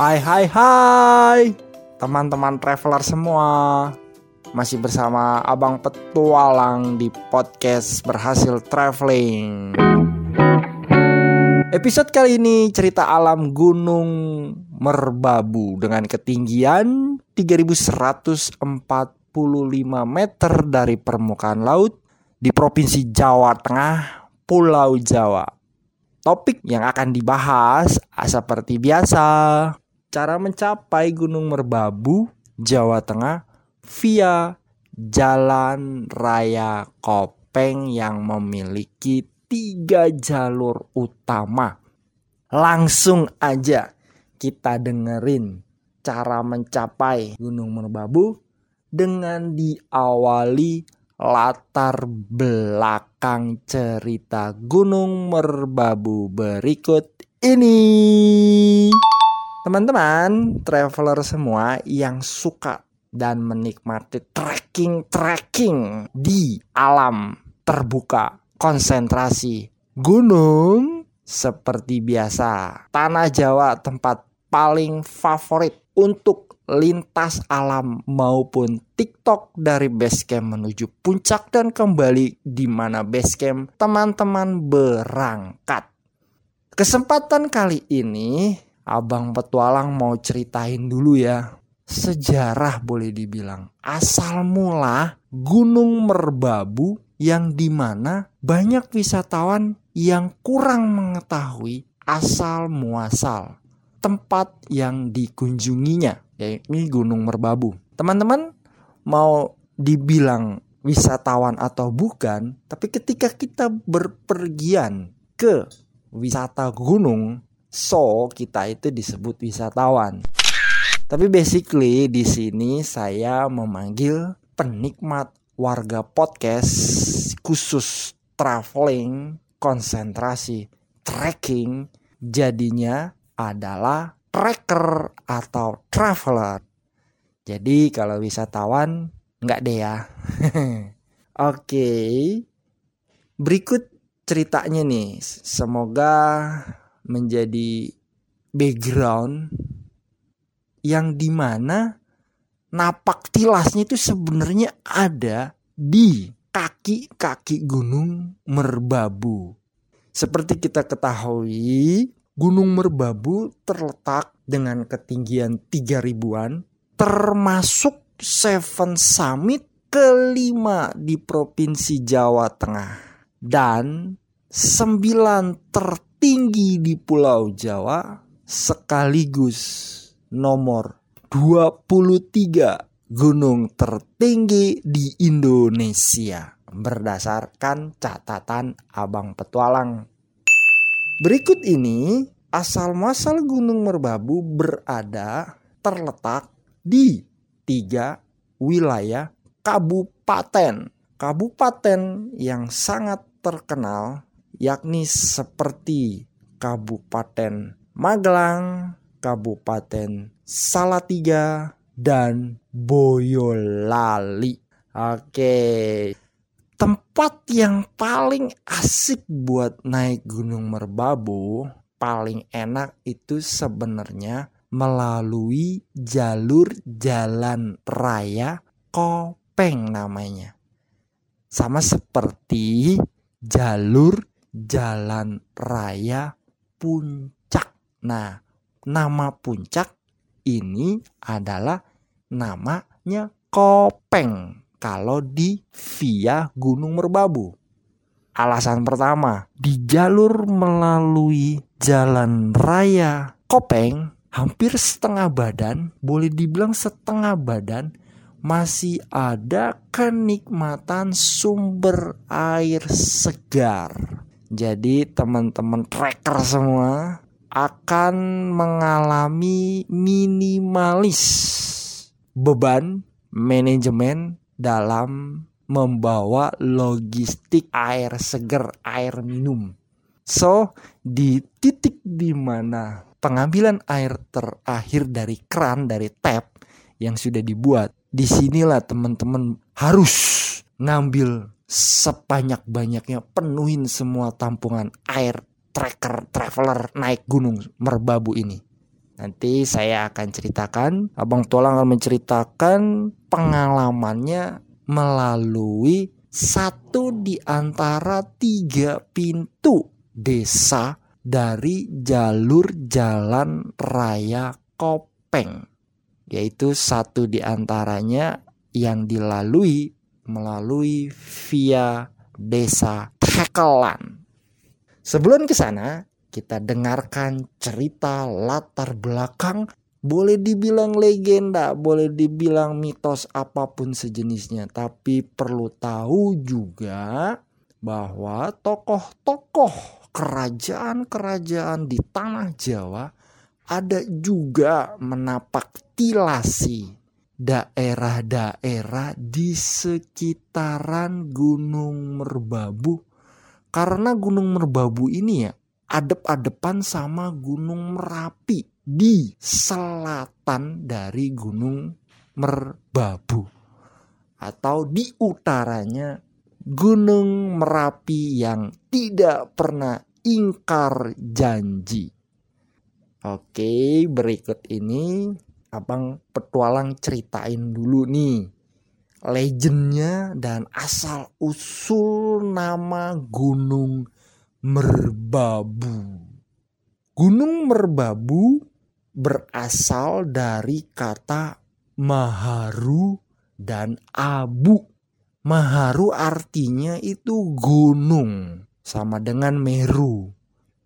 Hai hai hai. Teman-teman traveler semua Masih bersama Abang Petualang di podcast Berhasil Traveling. Episode kali ini cerita alam Gunung Merbabu Dengan ketinggian 3145 meter dari permukaan laut Di Provinsi Jawa Tengah, Pulau Jawa. Topik yang akan dibahas seperti biasa cara mencapai Gunung Merbabu, Jawa Tengah via Jalan Raya Kopeng yang memiliki tiga jalur utama. Langsung aja kita dengerin cara mencapai Gunung Merbabu dengan diawali latar belakang cerita Gunung Merbabu berikut ini. Teman-teman, traveler semua yang suka dan menikmati trekking-trekking di alam terbuka, konsentrasi gunung seperti biasa. Tanah Jawa tempat paling favorit untuk lintas alam maupun TikTok dari basecamp menuju puncak dan kembali di mana basecamp teman-teman berangkat. Kesempatan kali ini Abang Petualang mau ceritain dulu ya sejarah boleh dibilang asal mula Gunung Merbabu yang di mana banyak wisatawan yang kurang mengetahui asal muasal tempat yang dikunjunginya yakni Gunung Merbabu. Teman-teman mau dibilang wisatawan atau bukan, tapi ketika kita berpergian ke wisata gunung, so kita itu disebut wisatawan. Tapi basically di sini saya memanggil penikmat warga podcast khusus traveling, konsentrasi, trekking jadinya adalah tracker atau traveler. Jadi kalau wisatawan nggak deh ya. Oke. Berikut ceritanya nih. Semoga menjadi background yang di mana napak tilasnya itu sebenarnya ada di kaki-kaki gunung Merbabu. Seperti kita ketahui, Gunung Merbabu terletak dengan ketinggian 3000-an termasuk Seven Summit kelima di Provinsi Jawa Tengah dan sembilan tertinggi di Pulau Jawa sekaligus nomor 23 gunung tertinggi di Indonesia berdasarkan catatan Abang Petualang Berikut ini asal muasal Gunung Merbabu berada terletak di tiga wilayah kabupaten. Kabupaten yang sangat terkenal yakni seperti Kabupaten Magelang, Kabupaten Salatiga, dan Boyolali. Oke, tempat yang paling asik buat naik Gunung Merbabu paling enak itu sebenarnya melalui jalur jalan raya Kopeng namanya. Sama seperti jalur jalan raya Puncak. Nah, nama Puncak ini adalah namanya Kopeng kalau di via Gunung Merbabu. Alasan pertama, di jalur melalui jalan raya Kopeng, hampir setengah badan, boleh dibilang setengah badan, masih ada kenikmatan sumber air segar. Jadi teman-teman tracker semua akan mengalami minimalis beban manajemen dalam membawa logistik air seger, air minum. So, di titik di mana pengambilan air terakhir dari keran, dari tap yang sudah dibuat, di sinilah teman-teman harus ngambil sebanyak-banyaknya, penuhin semua tampungan air tracker traveler naik gunung merbabu ini. Nanti saya akan ceritakan, Abang Tualang akan menceritakan pengalamannya melalui satu di antara tiga pintu desa dari jalur jalan raya Kopeng. Yaitu satu di antaranya yang dilalui melalui via desa Tekelan. Sebelum ke sana, kita dengarkan cerita latar belakang boleh dibilang legenda, boleh dibilang mitos apa pun sejenisnya, tapi perlu tahu juga bahwa tokoh-tokoh kerajaan-kerajaan di tanah Jawa ada juga menapak tilasi daerah-daerah di sekitaran Gunung Merbabu. Karena Gunung Merbabu ini ya adep-adepan sama Gunung Merapi di selatan dari Gunung Merbabu atau di utaranya Gunung Merapi yang tidak pernah ingkar janji. Oke, berikut ini Abang petualang ceritain dulu nih legendnya dan asal usul nama Gunung Merbabu. Gunung Merbabu berasal dari kata Maharu dan Abu. Maharu artinya itu gunung sama dengan Meru.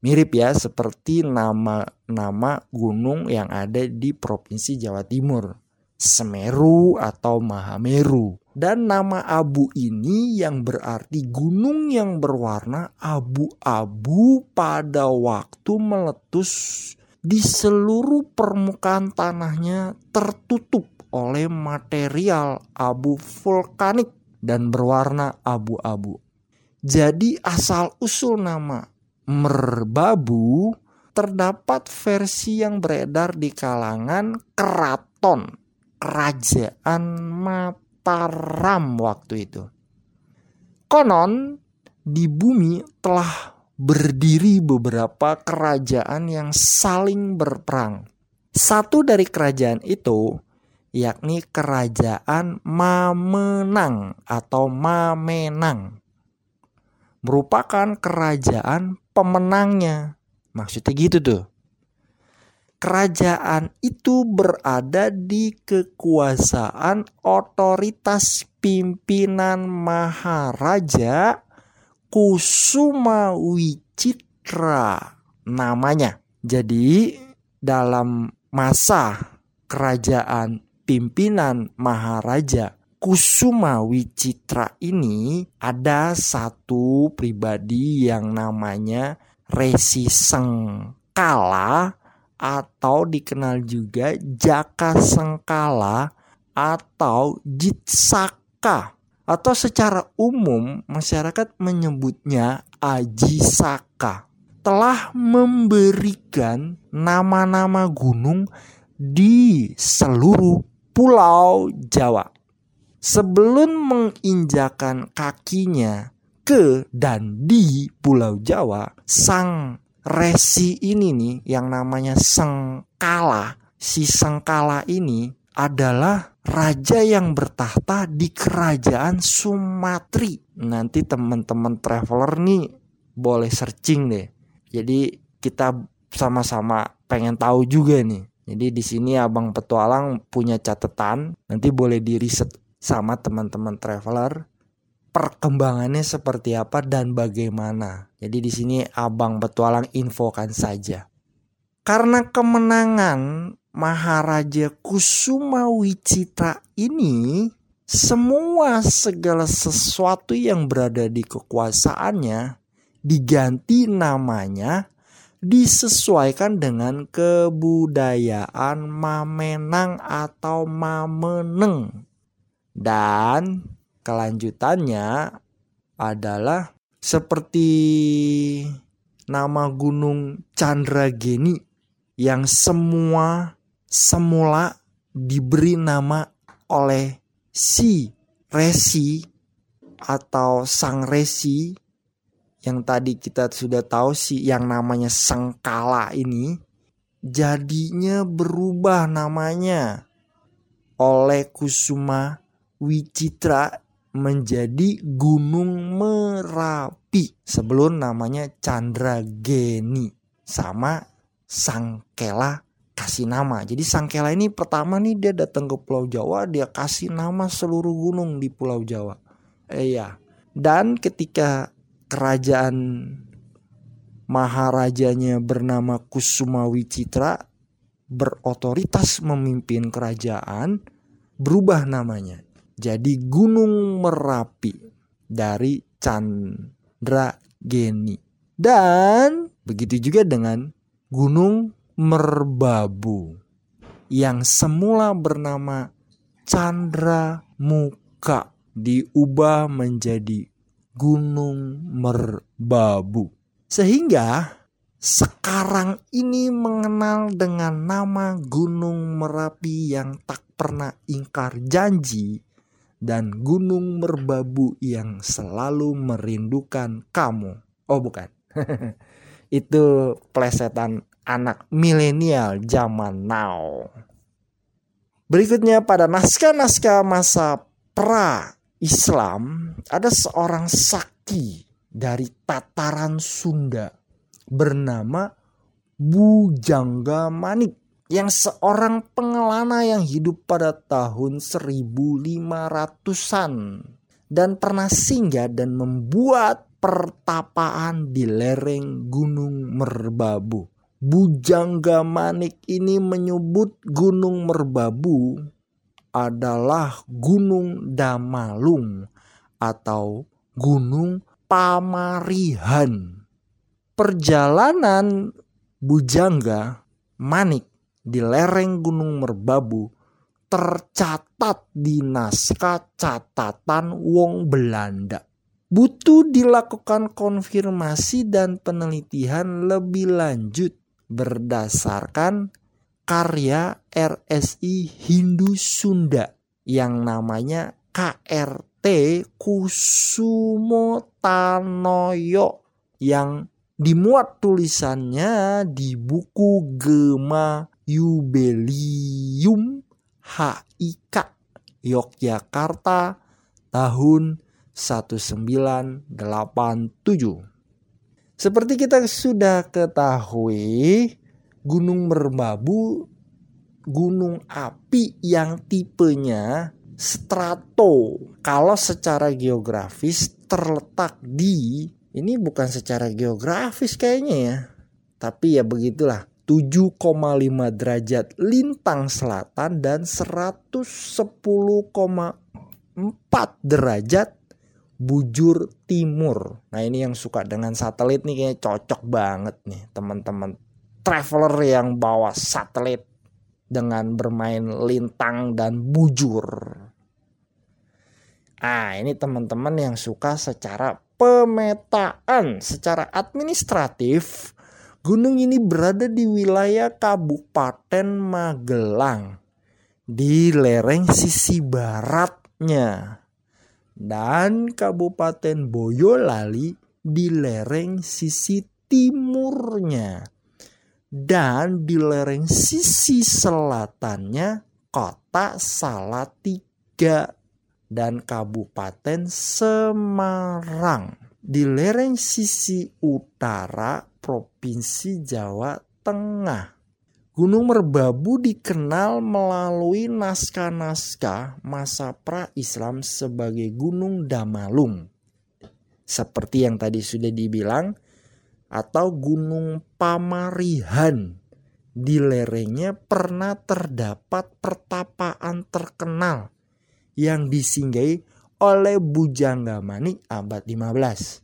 Mirip ya seperti nama-nama gunung yang ada di Provinsi Jawa Timur. Semeru atau Mahameru. Dan nama abu ini yang berarti gunung yang berwarna abu-abu pada waktu meletus di seluruh permukaan tanahnya tertutup oleh material abu vulkanik dan berwarna abu-abu. Jadi asal usul nama merbabu terdapat versi yang beredar di kalangan keraton kerajaan Mat Mataram waktu itu. Konon di bumi telah berdiri beberapa kerajaan yang saling berperang. Satu dari kerajaan itu yakni kerajaan Mamenang atau Mamenang. Merupakan kerajaan pemenangnya. Maksudnya gitu tuh kerajaan itu berada di kekuasaan otoritas pimpinan Maharaja Kusuma Wicitra namanya. Jadi dalam masa kerajaan pimpinan Maharaja Kusuma Wicitra ini ada satu pribadi yang namanya Resi Sengkala atau dikenal juga Jaka Sengkala atau Jitsaka atau secara umum masyarakat menyebutnya Aji Saka telah memberikan nama-nama gunung di seluruh pulau Jawa. Sebelum menginjakan kakinya ke dan di pulau Jawa, sang resi ini nih yang namanya Sengkala. Si Sengkala ini adalah raja yang bertahta di kerajaan Sumatri. Nanti teman-teman traveler nih boleh searching deh. Jadi kita sama-sama pengen tahu juga nih. Jadi di sini Abang Petualang punya catatan, nanti boleh di riset sama teman-teman traveler perkembangannya seperti apa dan bagaimana. Jadi di sini Abang Petualang infokan saja. Karena kemenangan Maharaja Kusuma Wicitra ini semua segala sesuatu yang berada di kekuasaannya diganti namanya disesuaikan dengan kebudayaan Mamenang atau Mameneng. Dan kelanjutannya adalah seperti nama gunung Chandrageni yang semua semula diberi nama oleh si resi atau sang resi. Yang tadi kita sudah tahu si yang namanya Sengkala ini jadinya berubah namanya oleh Kusuma Wicitra menjadi Gunung Merapi sebelum namanya Chandrageni sama Sangkela kasih nama. Jadi Sangkela ini pertama nih dia datang ke Pulau Jawa, dia kasih nama seluruh gunung di Pulau Jawa. Eh ya. Dan ketika kerajaan maharajanya bernama Kusuma Wicitra berotoritas memimpin kerajaan, berubah namanya jadi Gunung Merapi dari Chandrageni. Dan begitu juga dengan Gunung Merbabu yang semula bernama Chandra Muka diubah menjadi Gunung Merbabu. Sehingga sekarang ini mengenal dengan nama Gunung Merapi yang tak pernah ingkar janji dan Gunung Merbabu yang selalu merindukan kamu. Oh bukan. Itu plesetan anak milenial zaman now. Berikutnya pada naskah-naskah masa pra Islam ada seorang sakti dari tataran Sunda bernama Bujangga Manik yang seorang pengelana yang hidup pada tahun 1500-an dan pernah singgah dan membuat pertapaan di lereng Gunung Merbabu. Bujangga Manik ini menyebut Gunung Merbabu adalah Gunung Damalung atau Gunung Pamarihan. Perjalanan Bujangga Manik di lereng Gunung Merbabu tercatat di naskah catatan Wong Belanda. Butuh dilakukan konfirmasi dan penelitian lebih lanjut berdasarkan karya RSI Hindu Sunda yang namanya KRT Kusumo Tanoyo yang dimuat tulisannya di buku Gema Yubelium HIK Yogyakarta tahun 1987. Seperti kita sudah ketahui, Gunung Merbabu gunung api yang tipenya strato. Kalau secara geografis terletak di ini bukan secara geografis kayaknya ya. Tapi ya begitulah. 7,5 derajat lintang selatan dan 110,4 derajat bujur timur. Nah ini yang suka dengan satelit nih kayaknya cocok banget nih teman-teman traveler yang bawa satelit dengan bermain lintang dan bujur. Ah ini teman-teman yang suka secara pemetaan, secara administratif, gunung ini berada di wilayah Kabupaten Magelang di lereng sisi baratnya dan Kabupaten Boyolali di lereng sisi timurnya dan di lereng sisi selatannya kota Salatiga dan Kabupaten Semarang di lereng sisi utara Provinsi Jawa Tengah Gunung Merbabu dikenal melalui naskah-naskah masa pra-Islam sebagai Gunung Damalung. Seperti yang tadi sudah dibilang, atau Gunung Pamarihan. Di lerengnya pernah terdapat pertapaan terkenal yang disinggahi oleh Bujangga Manik abad 15.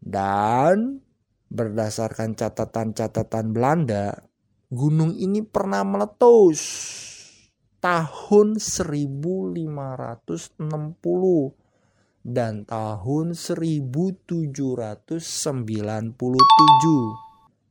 Dan berdasarkan catatan-catatan Belanda, gunung ini pernah meletus tahun 1560 dan tahun 1797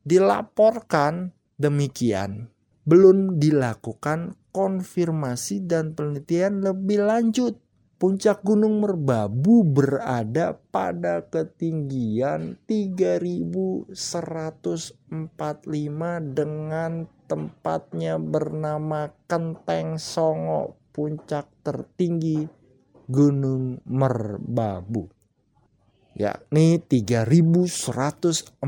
dilaporkan demikian belum dilakukan konfirmasi dan penelitian lebih lanjut Puncak Gunung Merbabu berada pada ketinggian 3145 dengan tempatnya bernama Kenteng Songo, puncak tertinggi Gunung Merbabu. Yakni 3145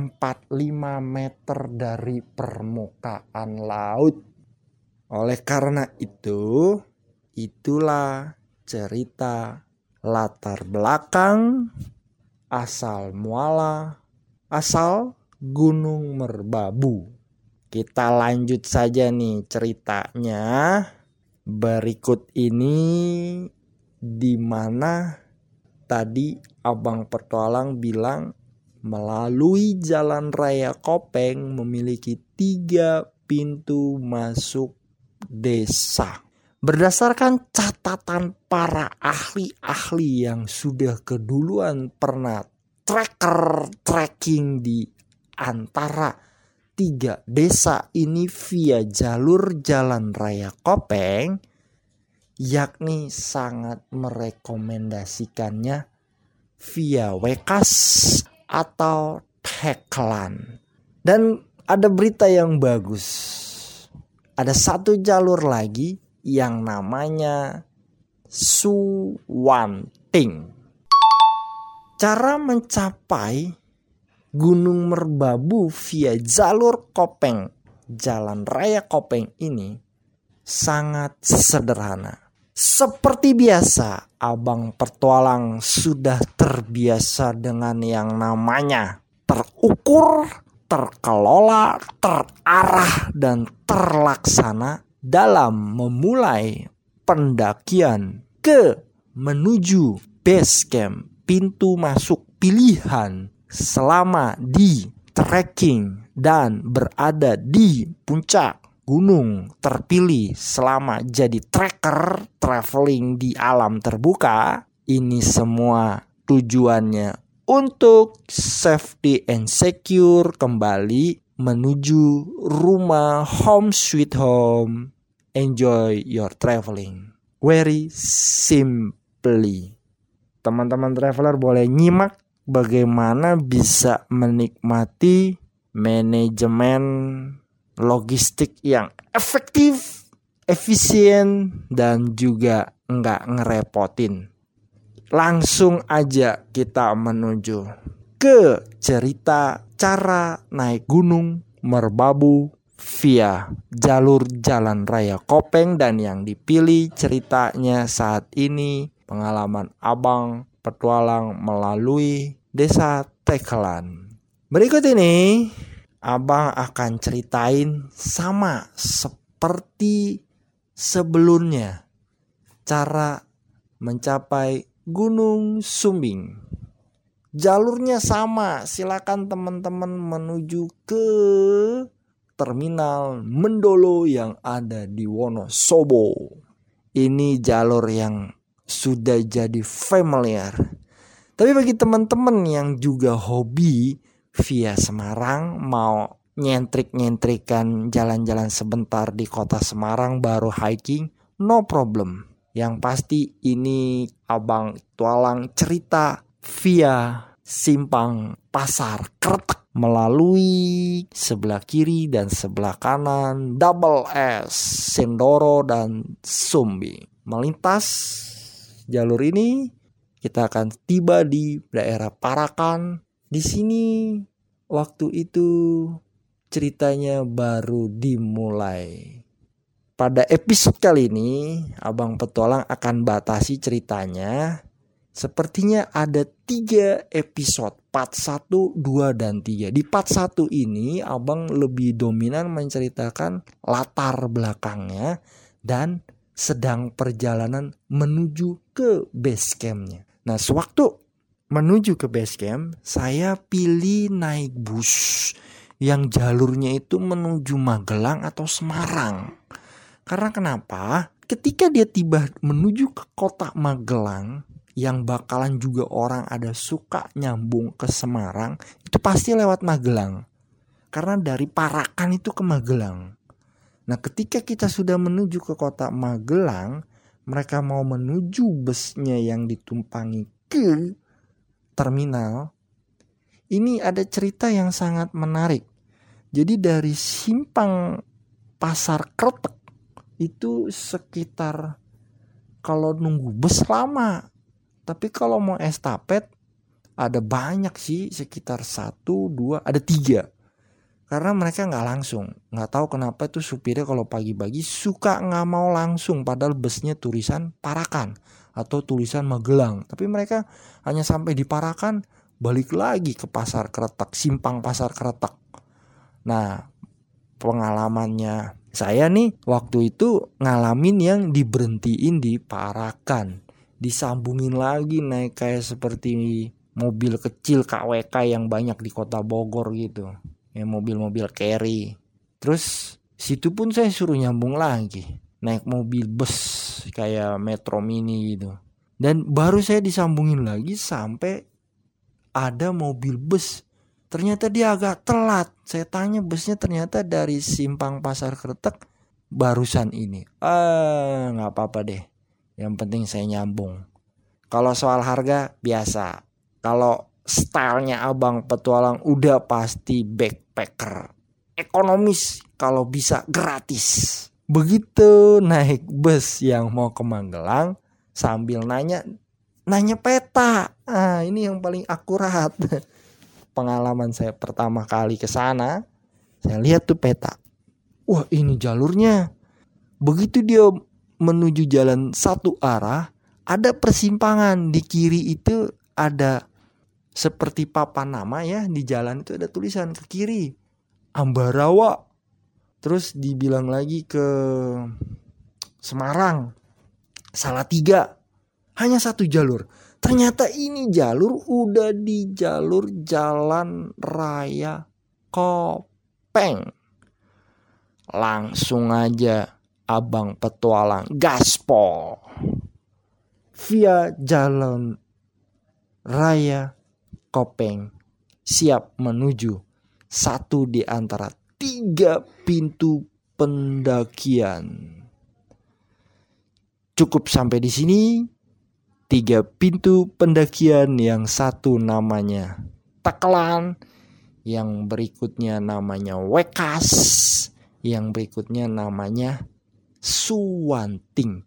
meter dari permukaan laut. Oleh karena itu, itulah cerita latar belakang asal muala asal Gunung Merbabu. Kita lanjut saja nih ceritanya. Berikut ini di mana tadi Abang Petualang bilang melalui jalan raya Kopeng memiliki tiga pintu masuk desa. Berdasarkan catatan para ahli-ahli yang sudah keduluan pernah tracker tracking di antara tiga desa ini via jalur jalan raya Kopeng, yakni sangat merekomendasikannya via Wekas atau Teklan. Dan ada berita yang bagus. Ada satu jalur lagi yang namanya Suwanting. Cara mencapai Gunung Merbabu via jalur Kopeng, Jalan Raya Kopeng ini sangat sederhana. Seperti biasa, Abang Pertualang sudah terbiasa dengan yang namanya terukur, terkelola, terarah, dan terlaksana dalam memulai pendakian ke menuju base camp pintu masuk pilihan selama di trekking dan berada di puncak gunung terpilih selama jadi tracker traveling di alam terbuka. Ini semua tujuannya untuk safety and secure kembali menuju rumah home sweet home. Enjoy your traveling. Very simply. Teman-teman traveler boleh nyimak bagaimana bisa menikmati manajemen logistik yang efektif, efisien, dan juga nggak ngerepotin. Langsung aja kita menuju ke cerita cara naik gunung Merbabu via jalur jalan raya Kopeng dan yang dipilih ceritanya saat ini pengalaman abang petualang melalui desa Tekelan. Berikut ini abang akan ceritain sama seperti sebelumnya cara mencapai Gunung Sumbing Jalurnya sama, silakan teman-teman menuju ke terminal Mendolo yang ada di Wonosobo. Ini jalur yang sudah jadi familiar. Tapi bagi teman-teman yang juga hobi via Semarang mau nyentrik-nyentrikan jalan-jalan sebentar di kota Semarang baru hiking, no problem. Yang pasti ini abang tualang cerita via simpang pasar Kretek melalui sebelah kiri dan sebelah kanan Double S, Sendoro dan Sumbi. Melintas jalur ini kita akan tiba di daerah Parakan. Di sini waktu itu ceritanya baru dimulai. Pada episode kali ini, Abang Petualang akan batasi ceritanya Sepertinya ada tiga episode part 1, 2, dan 3 Di part 1 ini abang lebih dominan menceritakan latar belakangnya Dan sedang perjalanan menuju ke base campnya. Nah sewaktu menuju ke base camp Saya pilih naik bus yang jalurnya itu menuju Magelang atau Semarang. Karena kenapa? Ketika dia tiba menuju ke kota Magelang yang bakalan juga orang ada suka nyambung ke Semarang itu pasti lewat Magelang. Karena dari Parakan itu ke Magelang. Nah, ketika kita sudah menuju ke kota Magelang, mereka mau menuju busnya yang ditumpangi ke terminal, ini ada cerita yang sangat menarik. Jadi dari simpang pasar kretek itu sekitar kalau nunggu bus lama. Tapi kalau mau estafet ada banyak sih sekitar satu dua ada tiga. Karena mereka nggak langsung. Nggak tahu kenapa tuh supirnya kalau pagi-pagi suka nggak mau langsung. Padahal busnya tulisan Parakan atau tulisan Magelang. Tapi mereka hanya sampai di Parakan balik lagi ke pasar keretak simpang pasar keretak nah pengalamannya saya nih waktu itu ngalamin yang diberhentiin di Parakan disambungin lagi naik kayak seperti mobil kecil KWK yang banyak di kota Bogor gitu. Ya mobil-mobil carry. Terus situ pun saya suruh nyambung lagi. Naik mobil bus kayak metro mini gitu. Dan baru saya disambungin lagi sampai ada mobil bus. Ternyata dia agak telat. Saya tanya busnya ternyata dari simpang pasar kretek barusan ini. Ah nggak apa-apa deh yang penting saya nyambung. Kalau soal harga biasa. Kalau stylenya abang petualang udah pasti backpacker. Ekonomis kalau bisa gratis. Begitu naik bus yang mau ke Magelang sambil nanya nanya peta. Ah ini yang paling akurat. Pengalaman saya pertama kali ke sana saya lihat tuh peta. Wah ini jalurnya. Begitu dia menuju jalan satu arah ada persimpangan. Di kiri itu ada seperti papan nama ya di jalan itu ada tulisan ke kiri Ambarawa. Terus dibilang lagi ke Semarang salah tiga hanya satu jalur. Ternyata ini jalur udah di jalur jalan raya Kopeng. Langsung aja abang petualang gaspol via jalan raya Kopeng siap menuju satu di antara tiga pintu pendakian. Cukup sampai di sini. Tiga pintu pendakian yang satu namanya Tekelan, yang berikutnya namanya Wekas, yang berikutnya namanya Suwanting.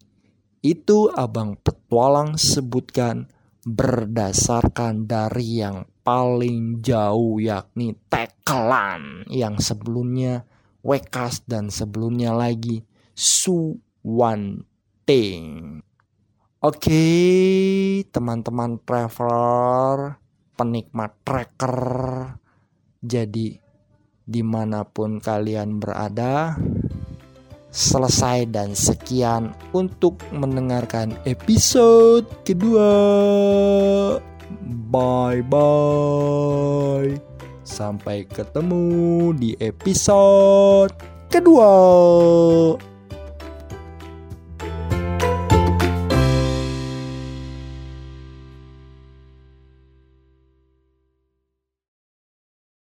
Itu abang petualang sebutkan berdasarkan dari yang paling jauh yakni Tekelan yang sebelumnya Wekas dan sebelumnya lagi Suwanting. Oke, teman-teman traveler, penikmat tracker, jadi di mana pun kalian berada, selesai dan sekian untuk mendengarkan episode kedua. Bye bye. Sampai ketemu di episode kedua.